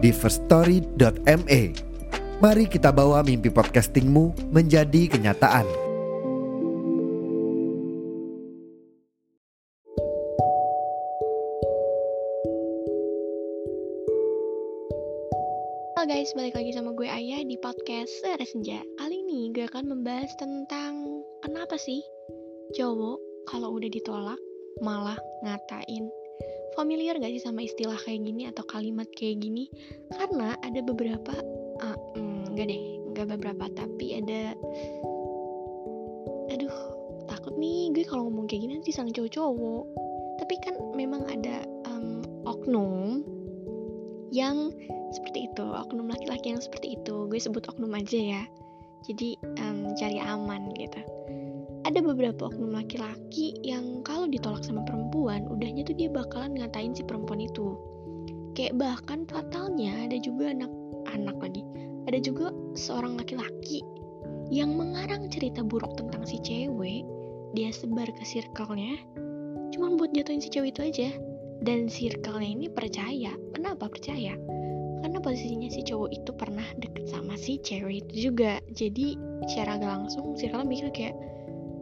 di firststory.me. Mari kita bawa mimpi podcastingmu menjadi kenyataan. Halo guys, balik lagi sama gue Ayah di podcast Sore Senja Kali ini gue akan membahas tentang Kenapa sih cowok kalau udah ditolak malah ngatain Familiar gak sih sama istilah kayak gini atau kalimat kayak gini? Karena ada beberapa uh, mm, Enggak deh, enggak beberapa Tapi ada Aduh, takut nih gue kalau ngomong kayak gini nanti saling cowok-cowok. Tapi kan memang ada um, oknum yang seperti itu oknum laki-laki yang seperti itu. Gue sebut oknum aja ya. Jadi um, cari aman gitu ada beberapa oknum laki-laki yang kalau ditolak sama perempuan udahnya tuh dia bakalan ngatain si perempuan itu. Kayak bahkan fatalnya ada juga anak-anak lagi. Ada juga seorang laki-laki yang mengarang cerita buruk tentang si cewek. Dia sebar ke circle-nya cuman buat jatuhin si cewek itu aja. Dan circle-nya ini percaya. Kenapa percaya? Karena posisinya si cowok itu pernah deket sama si cewek itu juga. Jadi secara gak langsung circle mikir kayak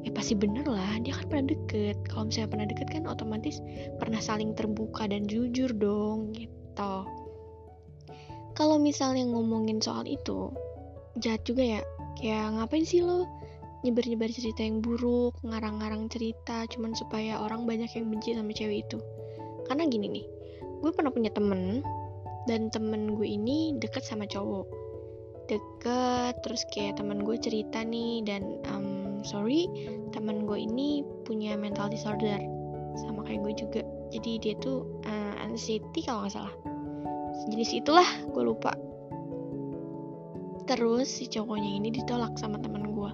ya pasti bener lah dia kan pernah deket. Kalau misalnya pernah deket kan otomatis pernah saling terbuka dan jujur dong gitu. Kalau misalnya ngomongin soal itu jahat juga ya. Kayak ngapain sih lo nyebar-nyebar cerita yang buruk ngarang-ngarang cerita cuman supaya orang banyak yang benci sama cewek itu? Karena gini nih gue pernah punya temen dan temen gue ini deket sama cowok. Deket terus kayak temen gue cerita nih dan um, sorry temen gue ini punya mental disorder sama kayak gue juga. Jadi dia tuh uh, anxiety kalau nggak salah. Sejenis itulah gue lupa. Terus si cowoknya ini ditolak sama temen gue.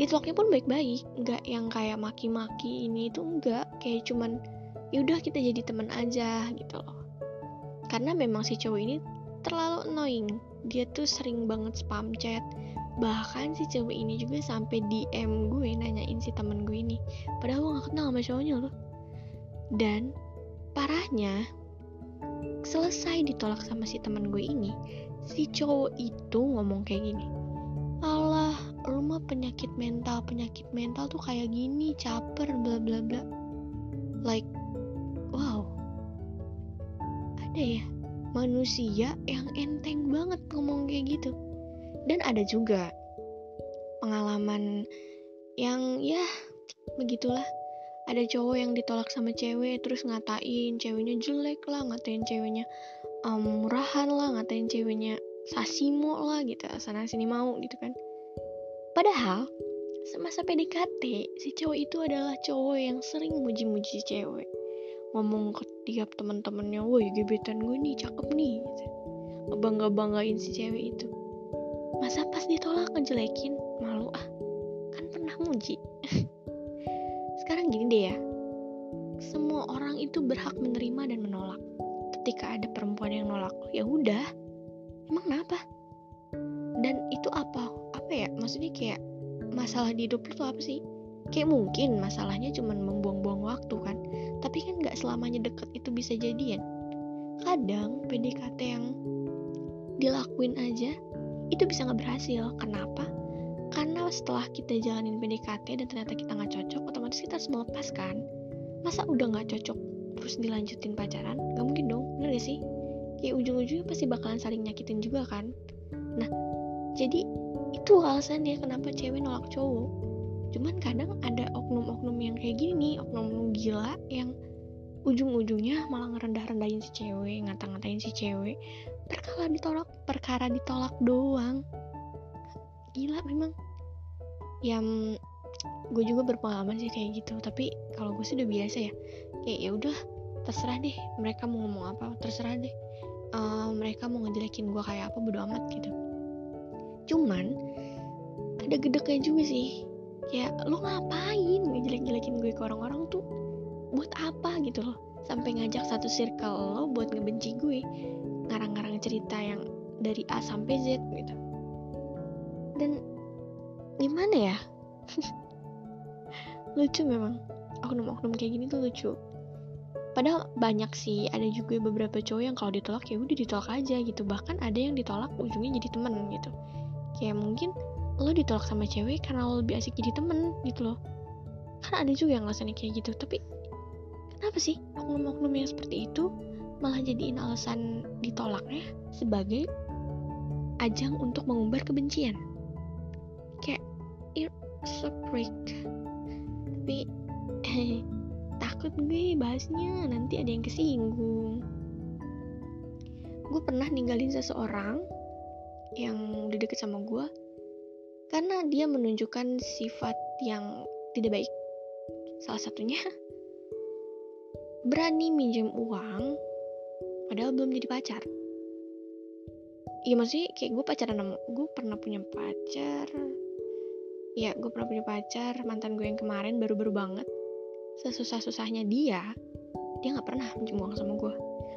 Ditolaknya pun baik-baik nggak yang kayak maki-maki ini itu enggak kayak cuman yaudah kita jadi teman aja gitu loh. Karena memang si cowok ini terlalu annoying. Dia tuh sering banget spam chat bahkan si cewek ini juga sampai DM gue nanyain si temen gue ini padahal gue gak kenal sama cowoknya loh. Dan parahnya selesai ditolak sama si temen gue ini si cowok itu ngomong kayak gini Allah lu mah penyakit mental penyakit mental tuh kayak gini caper bla bla bla. Like wow. Ada ya manusia yang enteng banget ngomong kayak gitu dan ada juga pengalaman yang ya begitulah. Ada cowok yang ditolak sama cewek terus ngatain ceweknya jelek lah ngatain ceweknya um, murahan lah ngatain ceweknya sasimo lah gitu sana sini mau gitu kan. Padahal semasa PDKT si cowok itu adalah cowok yang sering muji-muji cewek. Ngomong ke tiap teman-temannya woi gebetan gue nih cakep nih gitu. ngebangga banggain si cewek itu masa pas ditolak ngejelekin? Malu ah. Kan pernah muji. Sekarang gini deh ya. Semua orang itu berhak menerima dan menolak. Ketika ada perempuan yang nolak ya udah. Emang kenapa? Dan itu apa? Apa ya? Maksudnya kayak masalah di hidup tuh apa sih? Kayak mungkin masalahnya cuma membuang-buang waktu kan. Tapi kan nggak selamanya deket itu bisa jadian. Kadang PDKT yang dilakuin aja itu bisa nggak berhasil. Kenapa? Karena setelah kita jalanin PDKT dan ternyata kita nggak cocok otomatis kita harus melepas kan? Masa udah nggak cocok terus dilanjutin pacaran? Nggak mungkin dong bener gak sih? Kayak ujung-ujungnya pasti bakalan saling nyakitin juga kan? Nah jadi itu alasannya kenapa cewek nolak cowok. Cuman kadang ada oknum-oknum yang kayak gini oknum-oknum gila yang ujung-ujungnya malah ngerendah-rendahin si cewek ngata-ngatain si cewek perkara ditolak perkara ditolak doang. Gila memang. Yang gue juga berpengalaman sih kayak gitu tapi kalau gue sih udah biasa ya. Kayak ya udah terserah deh mereka mau ngomong apa terserah deh. Uh, mereka mau ngejelekin gue kayak apa bodo amat gitu. Cuman ada gedeknya juga sih. Kayak lo ngapain ngejelek-jelekin gue ke orang-orang tuh? Buat apa? Gitu loh. Sampai ngajak satu circle lo buat ngebenci gue ngarang-ngarang cerita yang dari A sampai Z gitu. Dan gimana ya? Lucu memang. Oknum-oknum kayak gini tuh lucu. Padahal banyak sih. Ada juga beberapa cowok yang kalau ditolak ya udah ditolak aja gitu. Bahkan ada yang ditolak ujungnya jadi temen gitu. Kayak mungkin lo ditolak sama cewek karena lo lebih asik jadi temen gitu loh. Kan ada juga yang alasannya kayak gitu. Tapi kenapa sih oknum-oknum yang seperti itu malah jadiin alasan ditolaknya sebagai ajang untuk mengumbar kebencian. Kayak you're so freak. Tapi takut gue bahasnya nanti ada yang kesinggung. Gue pernah ninggalin seseorang yang udah deket sama gue karena dia menunjukkan sifat yang tidak baik. Salah satunya berani minjem uang padahal belum jadi pacar. Iya maksudnya kayak gue pacaran sama gue pernah punya pacar. Ya gue pernah punya pacar mantan gue yang kemarin baru-baru banget. Sesusah-susahnya dia dia nggak pernah minjem uang sama gue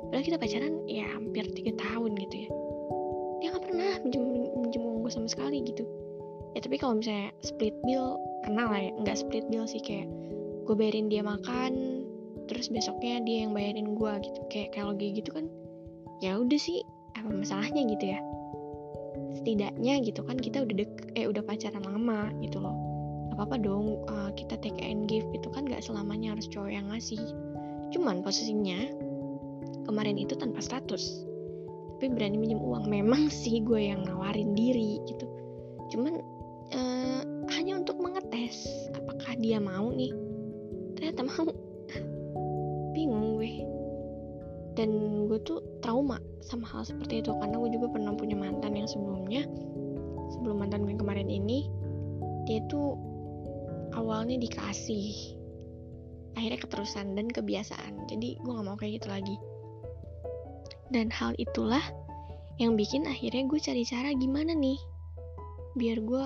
padahal kita pacaran ya hampir tiga tahun gitu ya. Dia nggak pernah minjem minjem uang gue sama sekali gitu. Ya tapi kalau misalnya split bill pernah lah ya. Nggak split bill sih kayak gue bayarin dia makan terus besoknya dia yang bayarin gue gitu. Kayak kalau kayak gitu kan ya udah sih apa masalahnya gitu ya? Setidaknya gitu kan kita udah dek eh udah pacaran lama gitu loh. Apa-apa dong uh, kita take and give itu kan gak selamanya harus cowok yang ngasih. Cuman posisinya kemarin itu tanpa status. Tapi berani minjem uang. Memang sih gue yang nawarin diri gitu. Cuman uh, hanya untuk mengetes apakah dia mau nih. Ternyata mau dan gue tuh trauma sama hal seperti itu karena gue juga pernah punya mantan yang sebelumnya sebelum mantan gue kemarin ini dia tuh awalnya dikasih akhirnya keterusan dan kebiasaan. Jadi gue gak mau kayak gitu lagi. Dan hal itulah yang bikin akhirnya gue cari cara gimana nih biar gue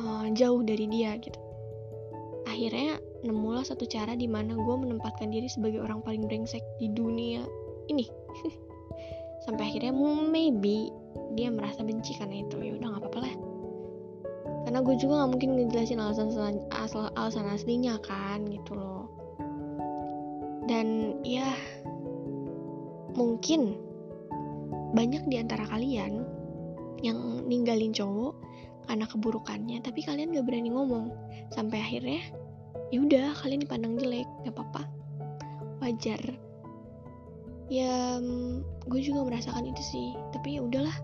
uh, jauh dari dia gitu. Akhirnya nemulah satu cara di mana gue menempatkan diri sebagai orang paling brengsek di dunia ini. Sampai akhirnya maybe dia merasa benci karena itu. Ya udah nggak apa-apa lah. Karena gue juga nggak mungkin ngejelasin alasan asal alasan aslinya kan gitu loh. Dan ya mungkin banyak di antara kalian yang ninggalin cowok karena keburukannya tapi kalian gak berani ngomong. Sampai akhirnya ya udah kalian dipandang jelek gak apa-apa. Wajar ya gue juga merasakan itu sih. Tapi ya udahlah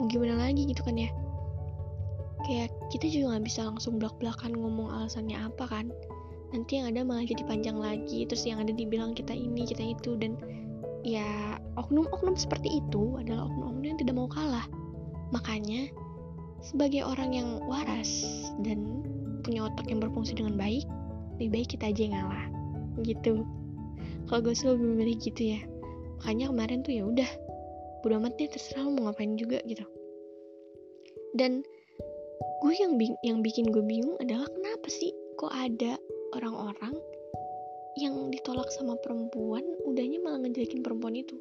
mau gimana lagi gitu kan ya. Kayak kita juga nggak bisa langsung belak belakan ngomong alasannya apa kan. Nanti yang ada malah jadi panjang lagi terus yang ada dibilang kita ini kita itu. Dan ya oknum-oknum seperti itu adalah oknum-oknum yang tidak mau kalah. Makanya sebagai orang yang waras dan punya otak yang berfungsi dengan baik lebih baik kita aja yang ngalah. Gitu. Kalau gue selalu memilih gitu ya makanya kemarin tuh ya udah bodo amat deh terserah lo mau ngapain juga gitu. Dan gue yang bing yang bikin gue bingung adalah kenapa sih kok ada orang-orang yang ditolak sama perempuan udahnya malah ngejelekin perempuan itu?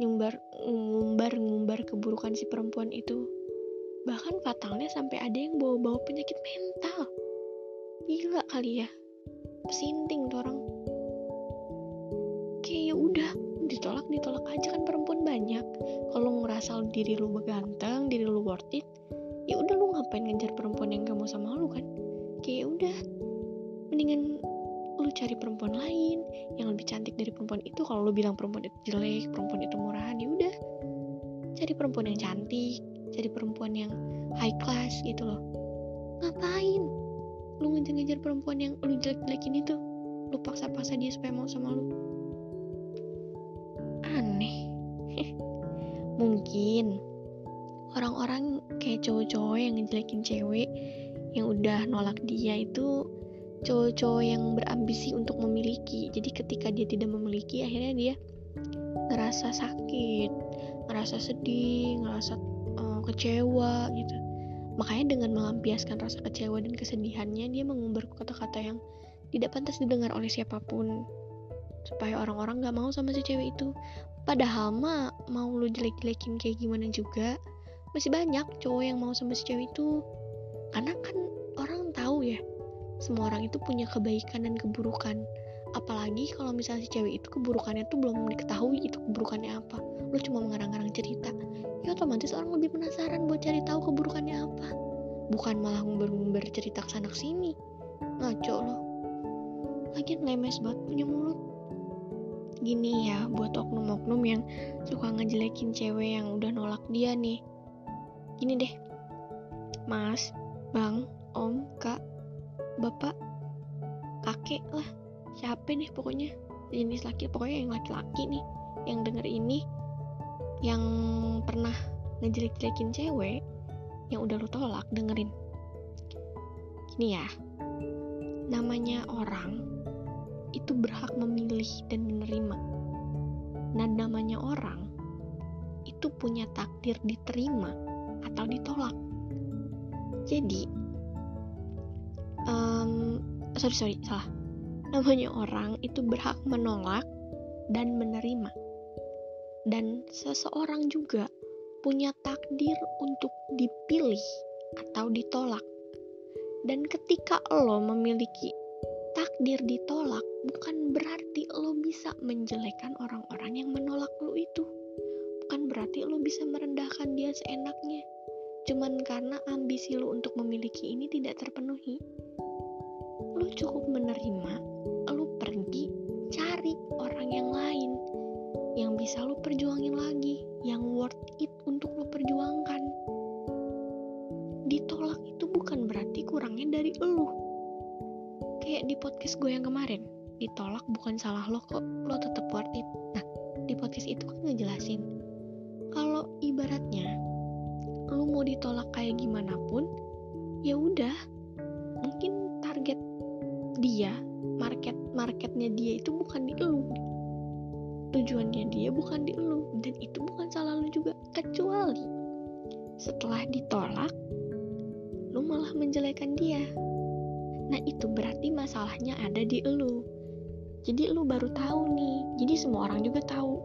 Nyumbar ngumbar ngumbar keburukan si perempuan itu. Bahkan fatalnya sampai ada yang bawa-bawa penyakit mental. Gila kali ya. Pesinting tuh orang ditolak ditolak aja kan perempuan banyak. Kalau ngerasa diri lu beganteng diri lu worth it ya udah lu ngapain ngejar perempuan yang gak mau sama lu kan? Kayak ya udah mendingan lu cari perempuan lain yang lebih cantik dari perempuan itu. Kalau lu bilang perempuan itu jelek perempuan itu murahan ya udah. Cari perempuan yang cantik cari perempuan yang high class gitu loh. Ngapain lu ngejar-ngejar perempuan yang lu jelek-jelekin itu? Lu paksa-paksa dia supaya mau sama lu mungkin. Orang-orang kayak cowok-cowok yang ngejelekin cewek yang udah nolak dia itu cowok-cowok yang berambisi untuk memiliki. Jadi ketika dia tidak memiliki akhirnya dia ngerasa sakit ngerasa sedih ngerasa uh, kecewa gitu. Makanya dengan melampiaskan rasa kecewa dan kesedihannya dia mengumbar kata-kata yang tidak pantas didengar oleh siapa pun. Supaya orang-orang gak mau sama si cewek itu padahal mah mau lu jelek-jelekin kayak gimana juga masih banyak cowok yang mau sama si cewek itu. Karena kan orang tahu ya semua orang itu punya kebaikan dan keburukan. Apalagi kalau misalnya si cewek itu keburukannya tuh belum diketahui itu keburukannya apa. Lu cuma mengarang-arang cerita ya otomatis orang lebih penasaran buat cari tahu keburukannya apa. Bukan malah ngumbar-ngumbar cerita ke sana sini. Ngaco loh lagian lemes banget punya mulut gini ya buat oknum-oknum yang suka ngejelekin cewek yang udah nolak dia nih. Gini deh. Mas bang om kak bapak kakek lah. Siapa nih pokoknya? Jenis laki pokoknya yang laki-laki nih yang denger ini yang pernah ngejelek-jelekin cewek yang udah lu tolak dengerin. Gini ya. Namanya orang itu berhak memilih dan menerima dan namanya orang itu punya takdir diterima atau ditolak jadi um, sorry sorry salah namanya orang itu berhak menolak dan menerima. Dan seseorang juga punya takdir untuk dipilih atau ditolak. Dan ketika lo memiliki takdir ditolak, bukan berarti lo bisa menjelekan orang-orang yang menolak lo itu. Bukan berarti lo bisa merendahkan dia seenaknya. Cuman karena ambisi lo untuk memiliki ini tidak terpenuhi. Lo cukup menerima bisa lo perjuangin podcast gue yang kemarin, ditolak bukan salah lo kok, lo tetap worth it. Nah, di podcast itu kan ngejelasin, kalau ibaratnya lo mau ditolak kayak gimana pun, ya udah, mungkin target dia, market marketnya dia itu bukan di lo. Tujuannya dia bukan di lu dan itu bukan salah lu juga. Kecuali setelah ditolak lu malah menjelekan dia nah itu berarti masalahnya ada di lu. Jadi lu baru tahu nih. Jadi semua orang juga tahu.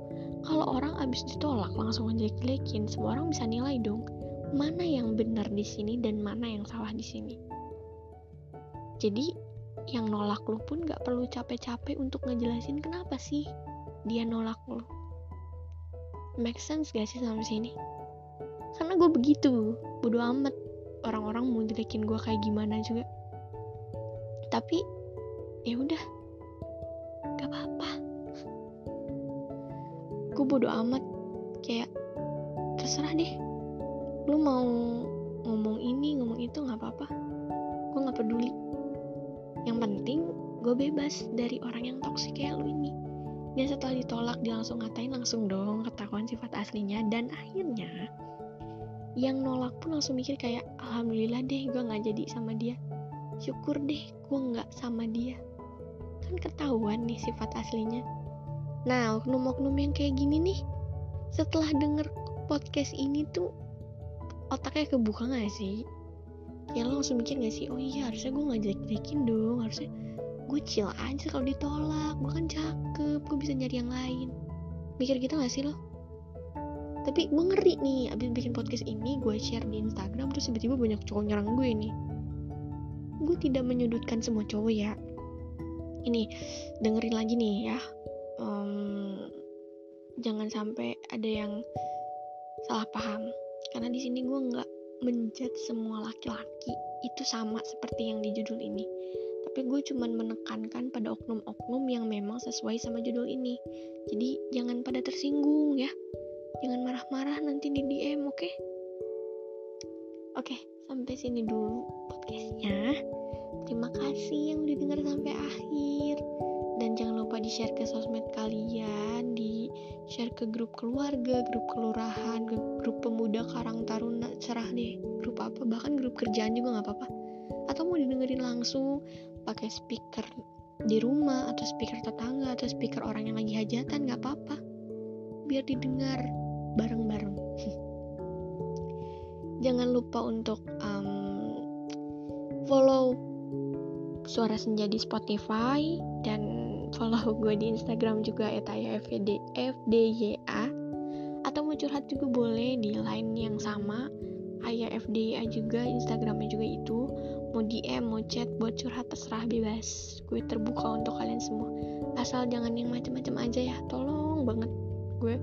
Kalau orang abis ditolak langsung ngejelek-jelekin semua orang bisa nilai dong. Mana yang benar di sini dan mana yang salah di sini? Jadi yang nolak lu pun gak perlu capek-capek untuk ngejelasin kenapa sih dia nolak lo make sense gak sih sampai sini? Karena gue begitu bodo amat. Orang-orang mau jelekin gue kayak gimana juga tapi ya udah. Gak apa-apa. Gue bodo amat. Kayak terserah deh. Lu mau ngomong ini ngomong itu nggak apa-apa. Gue nggak peduli. Yang penting gue bebas dari orang yang toksik kayak lu ini. Dan setelah ditolak dia langsung ngatain langsung dong ketahuan sifat aslinya. Dan akhirnya yang nolak pun langsung mikir kayak alhamdulillah deh gue nggak jadi sama dia syukur deh gue nggak sama dia. Kan ketahuan nih sifat aslinya. Nah oknum-oknum yang kayak gini nih setelah denger podcast ini tuh otaknya kebuka gak sih? Ya lo langsung mikir gak sih oh iya harusnya gue nggak jelek-jelekin dong harusnya gue chill aja kalau ditolak gue kan cakep gue bisa nyari yang lain. Mikir gitu gak sih lo? Tapi gue ngeri nih abis bikin podcast ini gue share di Instagram terus tiba-tiba banyak cowok nyerang gue nih gue tidak menyudutkan semua cowok ya. Ini dengerin lagi nih ya. Um, jangan sampai ada yang salah paham. Karena di sini gue nggak menjat semua laki-laki itu sama seperti yang di judul ini. Tapi gue cuman menekankan pada oknum-oknum yang memang sesuai sama judul ini. Jadi jangan pada tersinggung ya. Jangan marah-marah nanti di DM oke? Okay? oke okay, sampai sini dulu podcastnya. Terima kasih yang udah denger sampai akhir. Dan jangan lupa di share ke sosmed kalian di share ke grup keluarga grup kelurahan ke grup pemuda karang taruna. Cerah deh grup apa? Bahkan grup kerjaan juga nggak apa-apa. Atau mau didengerin langsung pakai speaker di rumah atau speaker tetangga atau speaker orang yang lagi hajatan nggak apa-apa. Biar didengar bareng-bareng. Jangan lupa untuk um, follow suara senja di Spotify dan follow gue di Instagram juga FD, FDYA atau mau curhat juga boleh di line yang sama Ayah FDYA juga Instagramnya juga itu. Mau DM mau chat buat curhat terserah bebas. Gue terbuka untuk kalian semua. Asal jangan yang macem-macem aja ya tolong banget. Gue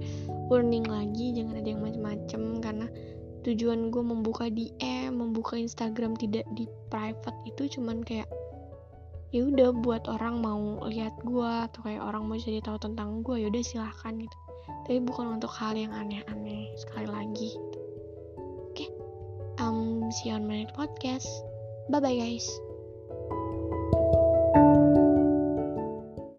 warning lagi jangan ada yang macem-macem karena tujuan gue membuka DM membuka Instagram tidak di private itu cuman kayak ya udah buat orang mau lihat gue atau kayak orang mau jadi tahu tentang gue ya udah silahkan gitu. Tapi bukan untuk hal yang aneh-aneh sekali lagi. Oke okay. um see you on my next podcast. Bye bye guys